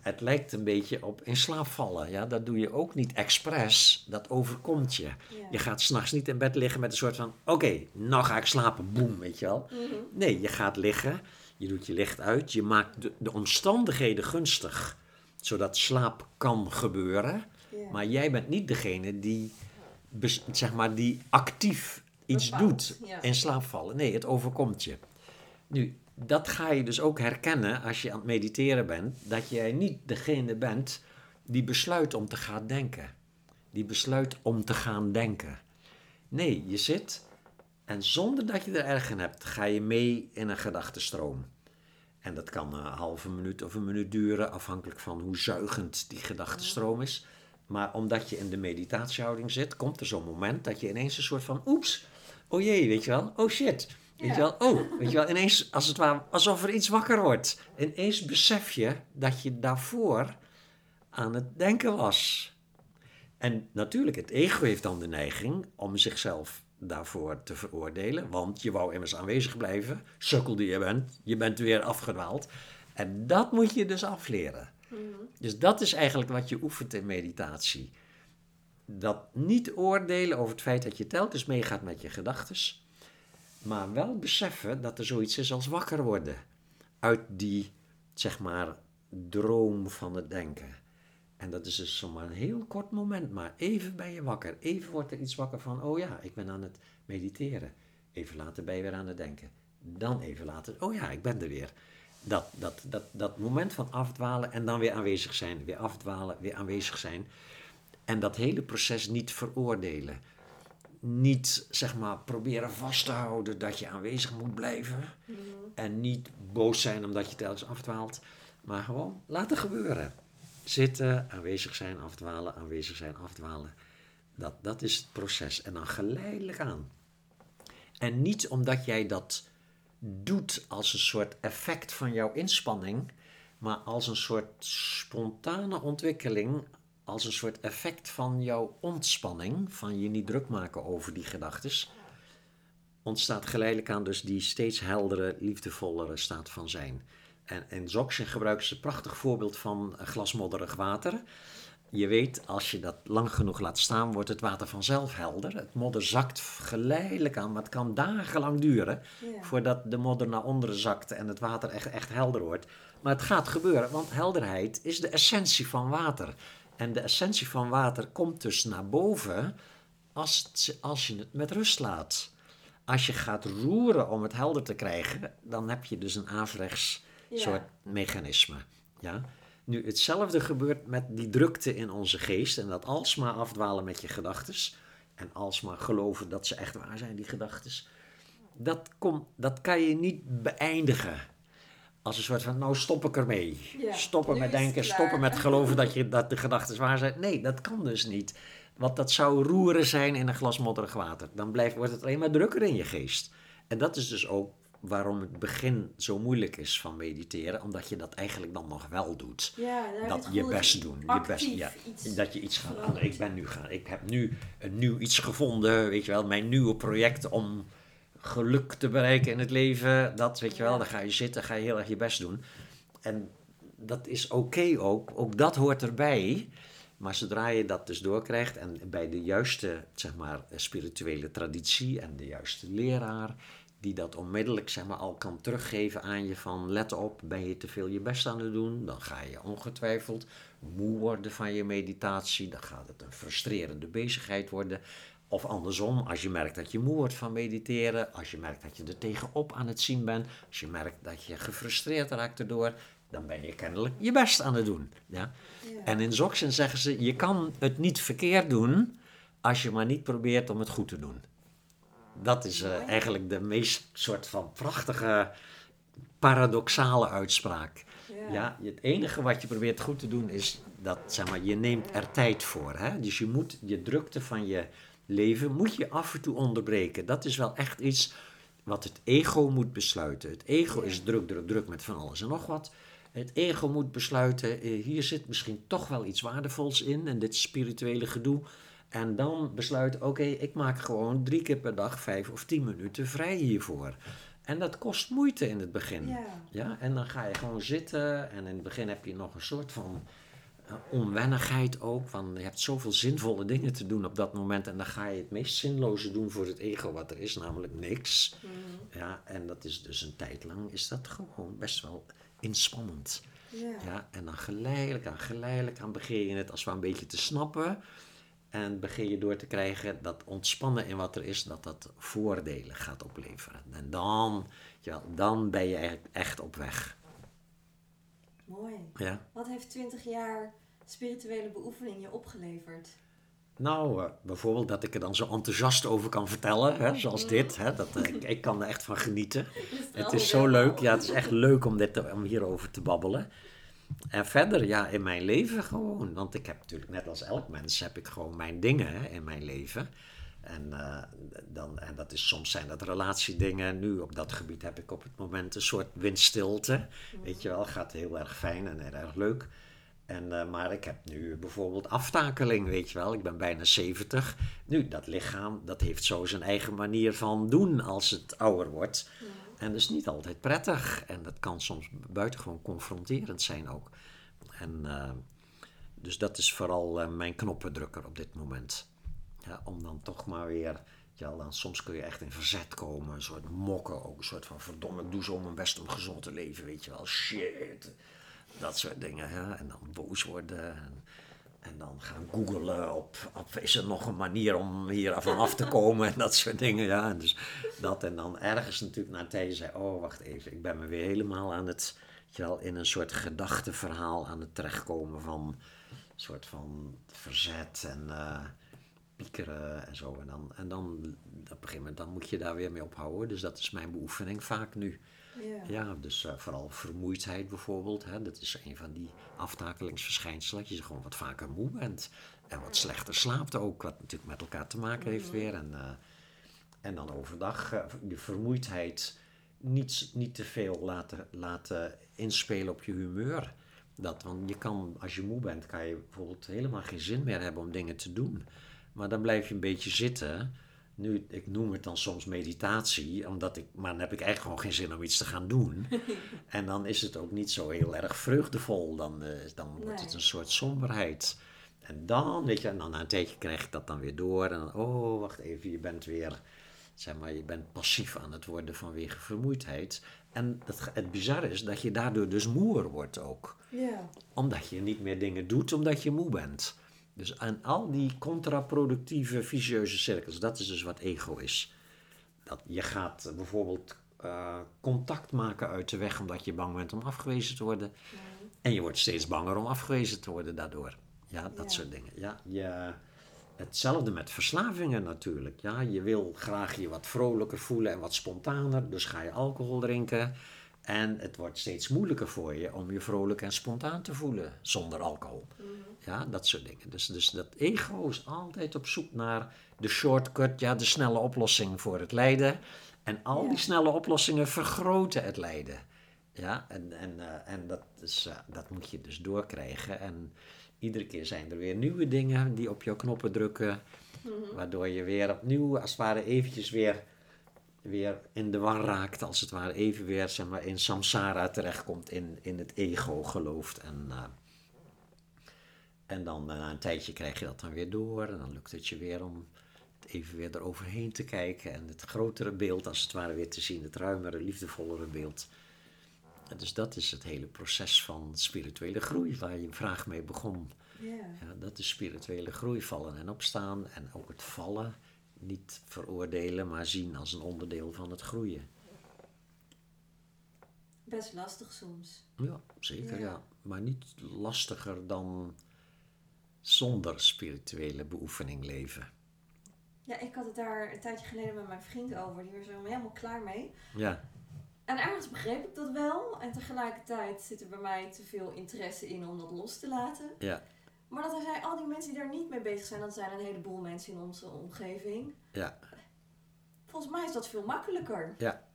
het lijkt een beetje op in slaap vallen. Ja? Dat doe je ook niet expres. Dat overkomt je. Je gaat s'nachts niet in bed liggen met een soort van... Oké, nou ga ik slapen. Boem, weet je wel. Mhm. Nee, je gaat liggen. Je doet je licht uit. Je maakt de, de omstandigheden gunstig. Zodat slaap kan gebeuren. Maar jij bent niet degene die, zeg maar, die actief iets doet in slaap vallen. Nee, het overkomt je. Nu, dat ga je dus ook herkennen als je aan het mediteren bent, dat jij niet degene bent die besluit om te gaan denken. die besluit om te gaan denken. Nee, je zit en zonder dat je er erg in hebt, ga je mee in een gedachtenstroom. En dat kan een halve minuut of een minuut duren, afhankelijk van hoe zuigend die gedachtenstroom is. Maar omdat je in de meditatiehouding zit, komt er zo'n moment dat je ineens een soort van oeps, oh jee, weet je wel, oh shit. Weet je wel, oh, weet je wel, ineens als het ware, alsof er iets wakker wordt. Ineens besef je dat je daarvoor aan het denken was. En natuurlijk, het ego heeft dan de neiging om zichzelf daarvoor te veroordelen, want je wou immers aanwezig blijven, sukkel die je bent, je bent weer afgedwaald. En dat moet je dus afleren. Mhm. Dus dat is eigenlijk wat je oefent in meditatie. Dat niet oordelen over het feit dat je telkens meegaat met je gedachten, maar wel beseffen dat er zoiets is als wakker worden uit die, zeg maar, droom van het denken. En dat is dus zomaar een heel kort moment, maar even ben je wakker. Even wordt er iets wakker van, oh ja, ik ben aan het mediteren. Even later ben je weer aan het denken. Dan even later, oh ja, ik ben er weer. Dat, dat, dat, dat moment van afdwalen en dan weer aanwezig zijn. Weer afdwalen, weer aanwezig zijn. En dat hele proces niet veroordelen. Niet, zeg maar, proberen vast te houden dat je aanwezig moet blijven. Mhm. En niet boos zijn omdat je telkens afdwaalt. Maar gewoon laten gebeuren. Zitten, aanwezig zijn, afdwalen, aanwezig zijn, afdwalen. Dat, dat is het proces. En dan geleidelijk aan. En niet omdat jij dat doet als een soort effect van jouw inspanning, maar als een soort spontane ontwikkeling, als een soort effect van jouw ontspanning, van je niet druk maken over die gedachten, ontstaat geleidelijk aan dus die steeds heldere, liefdevollere staat van zijn. En in Dzogchen gebruiken ze een prachtig voorbeeld van glasmodderig water. Je weet, als je dat lang genoeg laat staan, wordt het water vanzelf helder. Het modder zakt geleidelijk aan, maar het kan dagenlang duren voordat de modder naar onderen zakt en het water echt, echt helder wordt. Maar het gaat gebeuren, want helderheid is de essentie van water. En de essentie van water komt dus naar boven als, als je het met rust laat. Als je gaat roeren om het helder te krijgen, dan heb je dus een averechts soort mechanisme. Ja? Nu, hetzelfde gebeurt met die drukte in onze geest en dat alsmaar afdwalen met je gedachten en alsmaar geloven dat ze echt waar zijn, die gedachten. Dat, dat kan je niet beëindigen als een soort van, nou stop ik ermee. stoppen met denken, stoppen met geloven dat, je, dat de gedachten waar zijn. Nee, dat kan dus niet. Want dat zou roeren zijn in een glas modderig water. Dan blijft, wordt het alleen maar drukker in je geest. En dat is dus ook waarom het begin zo moeilijk is van mediteren, omdat je dat eigenlijk dan nog wel doet. Ja, dat je best doen. Je best, ja, dat je iets gaat. Ik ben nu gaan. Ik heb nu een nieuw iets gevonden, weet je wel, mijn nieuwe project om geluk te bereiken in het leven. Dat weet je wel, dan ga je zitten, ga je heel erg je best doen. En dat is oké ook. Ook dat hoort erbij. Maar zodra je dat dus doorkrijgt en bij de juiste, zeg maar, spirituele traditie en de juiste leraar die dat onmiddellijk zeg maar, al kan teruggeven aan je van let op, ben je te veel je best aan het doen, dan ga je ongetwijfeld moe worden van je meditatie, dan gaat het een frustrerende bezigheid worden. Of andersom, als je merkt dat je moe wordt van mediteren, als je merkt dat je er tegenop aan het zien bent, als je merkt dat je gefrustreerd raakt erdoor, dan ben je kennelijk je best aan het doen. Ja? En in Zoxen zeggen ze, je kan het niet verkeerd doen als je maar niet probeert om het goed te doen. Dat is uh, eigenlijk de meest soort van prachtige, paradoxale uitspraak. Ja. het enige wat je probeert goed te doen is dat, zeg maar, je neemt er tijd voor. Hè? Dus je moet je drukte van je leven, moet je af en toe onderbreken. Dat is wel echt iets wat het ego moet besluiten. Het ego is druk, druk, druk met van alles en nog wat. Het ego moet besluiten, eh, hier zit misschien toch wel iets waardevols in en dit spirituele gedoe. En dan besluit, oké, ik maak gewoon drie keer per dag vijf of tien minuten vrij hiervoor. En dat kost moeite in het begin. Ja. ja. En dan ga je gewoon zitten en in het begin heb je nog een soort van onwennigheid ook. Van je hebt zoveel zinvolle dingen te doen op dat moment en dan ga je het meest zinloze doen voor het ego wat er is, namelijk niks. Mhm. Ja, en dat is dus een tijd lang is dat gewoon best wel inspannend. Ja. ja. En dan geleidelijk aan, geleidelijk aan begin je het als wel een beetje te snappen. En begin je door te krijgen dat ontspannen in wat er is, dat dat voordelen gaat opleveren. En dan, ja, dan ben je echt op weg. Mooi. Ja. Wat heeft 20 jaar spirituele beoefening je opgeleverd? Nou, uh, bijvoorbeeld dat ik er dan zo enthousiast over kan vertellen, hè, zoals dit. Hè, dat, uh, ik, ik, kan er echt van genieten. het is zo leuk. Ja, het is echt leuk om, dit, om hierover te babbelen. En verder, ja, in mijn leven gewoon. Want ik heb natuurlijk, net als elk mens, heb ik gewoon mijn dingen hè, in mijn leven. En, uh, dan, en dat is, soms zijn dat relatiedingen. Nu op dat gebied heb ik op het moment een soort windstilte. Weet je wel, gaat heel erg fijn en heel erg leuk. En, uh, maar ik heb nu bijvoorbeeld aftakeling, weet je wel. Ik ben bijna 70. Nu, dat lichaam, dat heeft zo zijn eigen manier van doen als het ouder wordt. Ja. En dat is niet altijd prettig. En dat kan soms buitengewoon confronterend zijn ook. En uh, dus dat is vooral mijn knoppendrukker op dit moment. Om dan toch maar weer... Ja, dan soms kun je echt in verzet komen. Een soort mokken ook. Een soort van verdomme, doe zo mijn best om gezond te leven, weet je wel. Shit. Dat soort dingen. Ja. En dan boos worden. En, dan gaan googelen op, op, is er nog een manier om hier van af te komen en dat soort dingen. Ja, en dus dat en dan ergens natuurlijk na een tijdje zei, oh wacht even, ik ben me weer helemaal aan het, wel, in een soort gedachteverhaal aan het terechtkomen van een soort van verzet en uh, piekeren en zo. En dan, en dan op een gegeven moment dan moet je daar weer mee ophouden. Dus dat is mijn beoefening vaak nu. Ja, ja dus uh, vooral vermoeidheid bijvoorbeeld. Hè, dat is een van die aftakelingsverschijnselen. Dat je gewoon wat vaker moe bent. En wat slechter slaapt ook. Wat natuurlijk met elkaar te maken heeft weer. En, uh, en dan overdag uh, die vermoeidheid niet, niet te veel laten, laten inspelen op je humeur. Dat, want je kan, als je moe bent, kan je bijvoorbeeld helemaal geen zin meer hebben om dingen te doen. Maar dan blijf je een beetje zitten. Nu, ik noem het dan soms meditatie, omdat ik, maar dan heb ik eigenlijk gewoon geen zin om iets te gaan doen. en dan is het ook niet zo heel erg vreugdevol. Dan, uh, dan wordt Nee. het een soort somberheid. En dan, weet je, en dan na een tijdje krijg ik dat dan weer door. En dan, oh, wacht even, je bent weer, zeg maar, je bent passief aan het worden vanwege vermoeidheid. En het, het bizarre is dat je daardoor dus moer wordt ook Ja. omdat je niet meer dingen doet omdat je moe bent. Dus aan al die contraproductieve, vicieuze cirkels, dat is dus wat ego is. Dat je gaat bijvoorbeeld eh, contact maken uit de weg omdat je bang bent om afgewezen te worden. En je wordt steeds banger om afgewezen te worden daardoor. Ja, dat Ja. soort dingen. Ja, je, hetzelfde met verslavingen natuurlijk. Ja, je wil graag je wat vrolijker voelen en wat spontaner. Dus ga je alcohol drinken. En het wordt steeds moeilijker voor je om je vrolijk en spontaan te voelen zonder alcohol. Ja, dat soort dingen. Dus, dus dat ego is altijd op zoek naar de shortcut, ja, de snelle oplossing voor het lijden. En al die snelle oplossingen vergroten het lijden. Ja, en, en, eh, en dat, is, eh, dat moet je dus doorkrijgen. En iedere keer zijn er weer nieuwe dingen die op jouw knoppen drukken. Waardoor je weer opnieuw, als het ware, eventjes weer, weer in de war raakt. Als het ware even weer zeg maar, in samsara terechtkomt, in, in het ego gelooft. En, eh, en dan eh, na een tijdje krijg je dat dan weer door. En dan lukt het je weer om even weer eroverheen te kijken. En het grotere beeld als het ware weer te zien. Het ruimere, liefdevollere beeld. En dus dat is het hele proces van spirituele groei waar je vraag mee begon. Ja. Ja, dat is spirituele groei, vallen en opstaan. En ook het vallen niet veroordelen, maar zien als een onderdeel van het groeien. Best lastig soms. Ja, zeker Ja. ja. Maar niet lastiger dan zonder spirituele beoefening leven. Ja, ik had het daar een tijdje geleden met mijn vriend over. Die was er helemaal klaar mee. Ja, En ergens begreep ik dat wel. En tegelijkertijd zit er bij mij te veel interesse in om dat los te laten. ja, Maar dat hij zei, al die mensen die daar niet mee bezig zijn, dat zijn een heleboel mensen in onze omgeving. ja, Volgens mij is dat veel makkelijker. ja.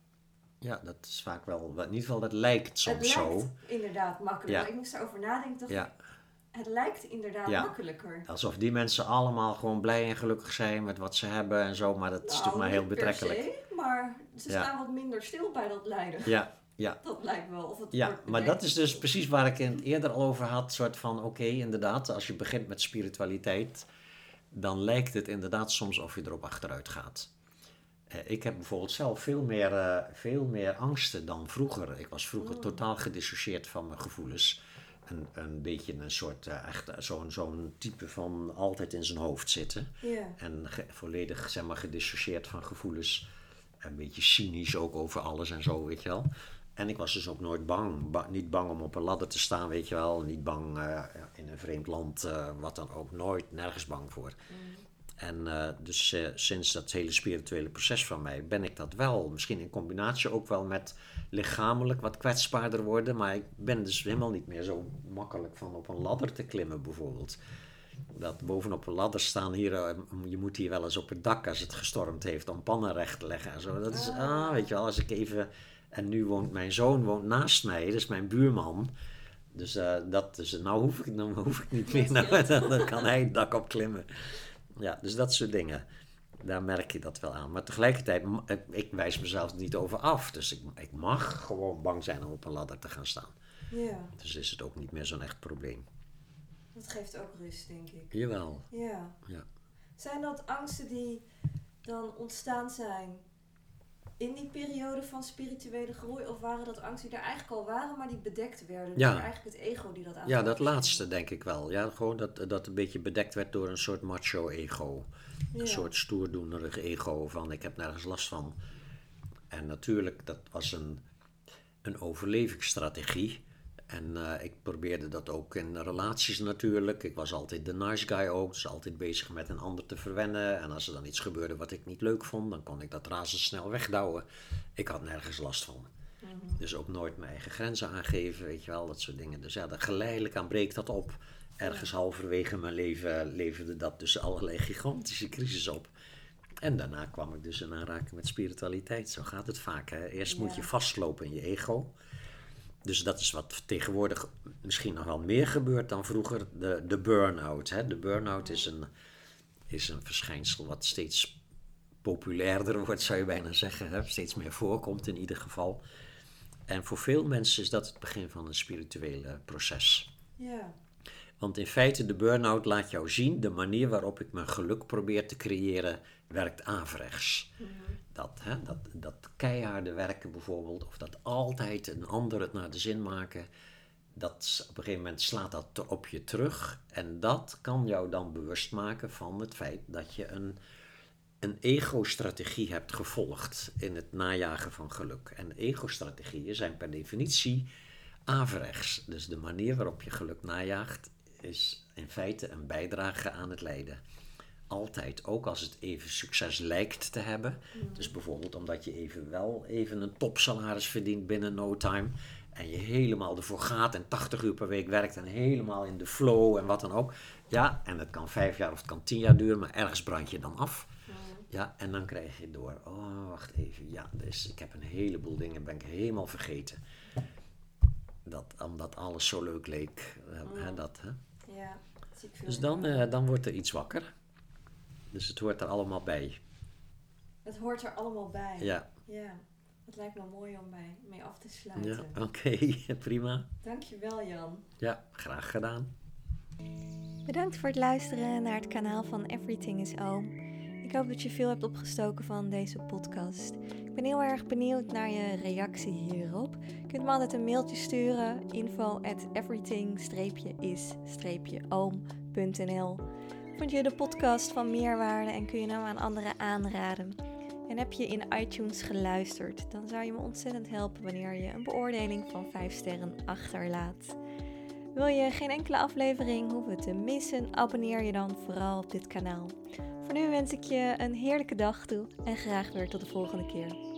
Ja, dat is vaak wel, in ieder geval dat lijkt soms het lijkt zo. inderdaad makkelijker. Ja. Ik moest erover nadenken. dacht, Ja, Het lijkt inderdaad Ja. makkelijker. alsof die mensen allemaal gewoon blij en gelukkig zijn met wat ze hebben en zo, maar dat is Nou, natuurlijk maar heel betrekkelijk. se, maar ze staan wat minder stil bij dat lijden. Ja, ja, Dat lijkt wel. Of het Ja, maar dat is dus precies waar ik het eerder al over had. soort van, oké, inderdaad, als je begint met spiritualiteit, dan lijkt het inderdaad soms of je erop achteruit gaat. Eh, ik heb bijvoorbeeld zelf veel meer, eh, veel meer angsten dan vroeger. Ik was vroeger Oh. totaal gedissocieerd van mijn gevoelens. Een, een beetje een soort, eh, echt zo'n zo'n type van altijd in zijn hoofd zitten. En ge- volledig, zeg maar, gedissocieerd van gevoelens. Een beetje cynisch ook over alles en zo, weet je wel. En ik was dus ook nooit bang. niet bang om op een ladder te staan, weet je wel. Niet bang uh, in een vreemd land, uh, wat dan ook. Nooit, nergens bang voor. Mm. En uh, dus sinds dat hele spirituele proces van mij ben ik dat wel. Misschien in combinatie ook wel met lichamelijk wat kwetsbaarder worden. Maar ik ben dus helemaal niet meer zo makkelijk van op een ladder te klimmen bijvoorbeeld dat bovenop een ladder staan hier, eh, je moet hier wel eens op het dak als het gestormd heeft om pannen recht te leggen en zo. Dat is, ah, weet je wel, als ik even, en nu woont mijn zoon woont naast mij, dat is mijn buurman. Dus, uh, dat, dus nou hoef ik, dan hoef ik niet meer, nou, dan, kan hij het dak opklimmen. Ja, dus dat soort dingen. Daar merk je dat wel aan. Maar tegelijkertijd, ik wijs mezelf niet over af. Dus ik, ik mag gewoon bang zijn om op een ladder te gaan staan. Ja. Dus is het ook niet meer zo'n echt probleem. Dat geeft ook rust, denk ik. Jawel. Ja. ja. Zijn dat angsten die dan ontstaan zijn in die periode van spirituele groei? Of waren dat angsten die er eigenlijk al waren, maar die bedekt werden ja. door eigenlijk het ego die dat aan Ja, dat laatste denk ik wel. Ja, gewoon dat, dat een beetje bedekt werd door een soort macho-ego. Een soort stoerdoenerig ego van ik heb nergens last van. En natuurlijk, dat was een, een overlevingsstrategie. En uh, ik probeerde dat ook in relaties natuurlijk. Ik was altijd de nice guy ook, dus altijd bezig met een ander te verwennen. En als er dan iets gebeurde wat ik niet leuk vond, dan kon ik dat razendsnel wegdouwen. Ik had nergens last van. Mhm. Dus ook nooit mijn eigen grenzen aangeven, weet je wel, dat soort dingen. Dus ja, dan geleidelijk aan breekt dat op. Ergens halverwege mijn leven leverde dat dus allerlei gigantische crisis op. En daarna kwam ik dus in aanraking met spiritualiteit. Zo gaat het vaak. Hè? Eerst moet je vastlopen in je ego. Dus dat is wat tegenwoordig misschien nog wel meer gebeurt dan vroeger, de, de burn-out. Hè? De burn-out is een, is een verschijnsel wat steeds populairder wordt, zou je bijna zeggen. Hè? Steeds meer voorkomt in ieder geval. En voor veel mensen is dat het begin van een spirituele proces. Ja. Want in feite, de burn-out laat jou zien, de manier waarop ik mijn geluk probeer te creëren, werkt averechts. Mhm. Dat, hè, dat, dat keiharde werken bijvoorbeeld, of dat altijd een ander het naar de zin maken, dat op een gegeven moment slaat dat op je terug. En dat kan jou dan bewust maken van het feit dat je een, een ego-strategie hebt gevolgd in het najagen van geluk. En ego-strategieën zijn per definitie averechts. Dus de manier waarop je geluk najaagt is in feite een bijdrage aan het lijden altijd, ook als het even succes lijkt te hebben. Mm. Dus bijvoorbeeld omdat je even wel even een topsalaris verdient binnen no time. En je helemaal ervoor gaat en 80 uur per week werkt en helemaal in de flow en wat dan ook. Ja, en het kan vijf jaar of het kan tien jaar duren, maar ergens brand je dan af. Mm. Ja, en dan krijg je door, oh wacht even, ja, dus ik heb een heleboel dingen, ben ik helemaal vergeten. Dat, omdat alles zo leuk leek. Uh, hè, dat, hè? Ja, dus dan, uh, dan wordt er iets wakker. Dus het hoort er allemaal bij. Het hoort er allemaal bij. Ja. Ja. Het lijkt me mooi om bij, mee af te sluiten. Ja, oké, prima. Dankjewel Jan. Ja, graag gedaan. Bedankt voor het luisteren naar het kanaal van Everything is Oom. Ik hoop dat je veel hebt opgestoken van deze podcast. Ik ben heel erg benieuwd naar je reactie hierop. Je kunt me altijd een mailtje sturen. info at everything-is-oom.nl Vond je de podcast van meerwaarde en kun je hem aan anderen aanraden? En heb je in iTunes geluisterd, dan zou je me ontzettend helpen wanneer je een beoordeling van 5 sterren achterlaat. Wil je geen enkele aflevering hoeven te missen, abonneer je dan vooral op dit kanaal. Voor nu wens ik je een heerlijke dag toe en graag weer tot de volgende keer.